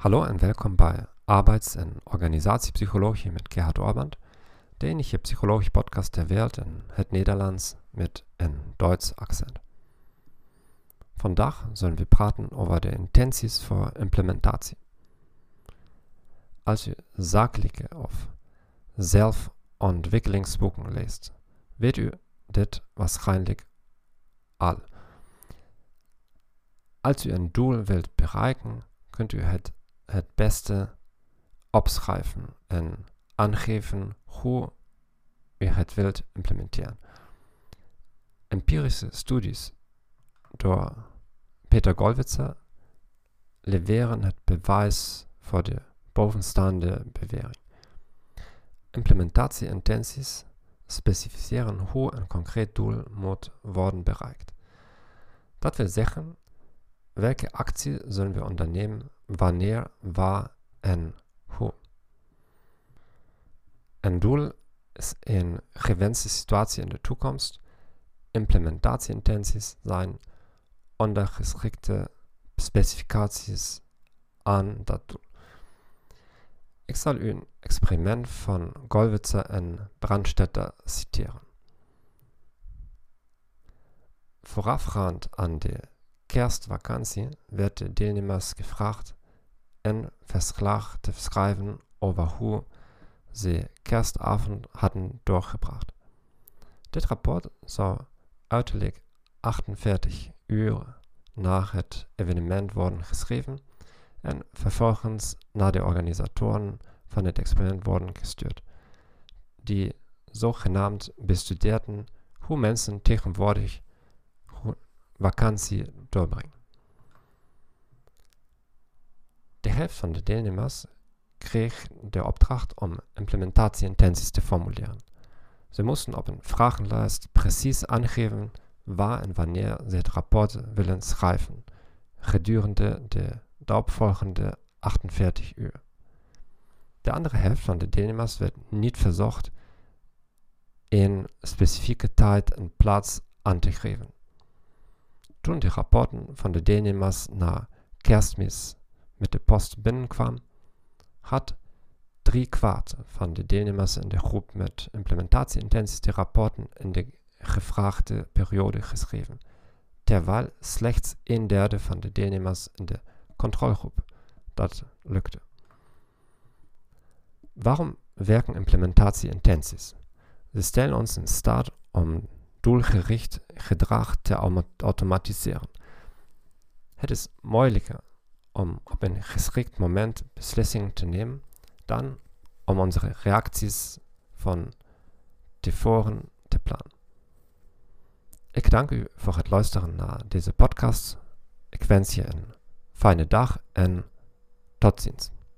Hallo en welkom bij Arbeids- en Organisatiepsychologie met Gerhard Orband, de enige psychologische podcast ter wereld in het Nederlands met een Duits accent. Vandaag zullen we praten over de intenties voor implementatie. Als u zakelijke of zelfontwikkelingsboeken leest, weet u dit waarschijnlijk al. Als u een doel wilt bereiken, kunt u het het beste opschrijven en aangeven hoe u het wilt implementeren. Empirische studies door Peter Gollwitzer leveren het bewijs voor de bovenstaande bewering. Implementatieintenties specificeren hoe een concreet doel moet worden bereikt. Dat wil zeggen, welke actie zullen we ondernemen wanneer, waar en hoe. Een doel is een gewenste situatie in de toekomst. Implementatieintenties zijn ondergeschikte specificaties aan dat doel. Ik zal u een experiment van Gollwitzer en Brandstetter citeren. Voorafgaand aan de kerstvakantie werd de deelnemers gevraagd een verslag te schrijven over hoe ze kerstavond hadden doorgebracht. Dit rapport zou uiterlijk 48 uur na het evenement worden geschreven en vervolgens naar de organisatoren van het experiment worden gestuurd, die zogenaamd bestudeerden hoe mensen tegenwoordig vakantie doorbrengen. Helft van de deelnemers kreeg de opdracht om implementatieintenties te formuleren. Ze moesten op een vragenlijst precies aangeven waar en wanneer ze het rapport willen schrijven, gedurende de daaropvolgende 48 uur. De andere helft van de deelnemers werd niet verzocht een specifieke tijd en plaats aan te geven. Toen de rapporten van de deelnemers na kerstmis met de post binnenkwam, had drie kwart van de deelnemers in de groep met implementatieintenties de rapporten in de gevraagde periode geschreven, terwijl slechts een derde van de deelnemers in de controlegroep dat lukte. Waarom werken implementatieintenties? Ze stellen ons in staat om doelgericht gedrag te automatiseren. Het is moeilijker om op een geschikt moment beslissingen te nemen dan om onze reacties van tevoren te plannen. Ik dank u voor het luisteren naar deze podcast. Ik wens je een fijne dag en tot ziens.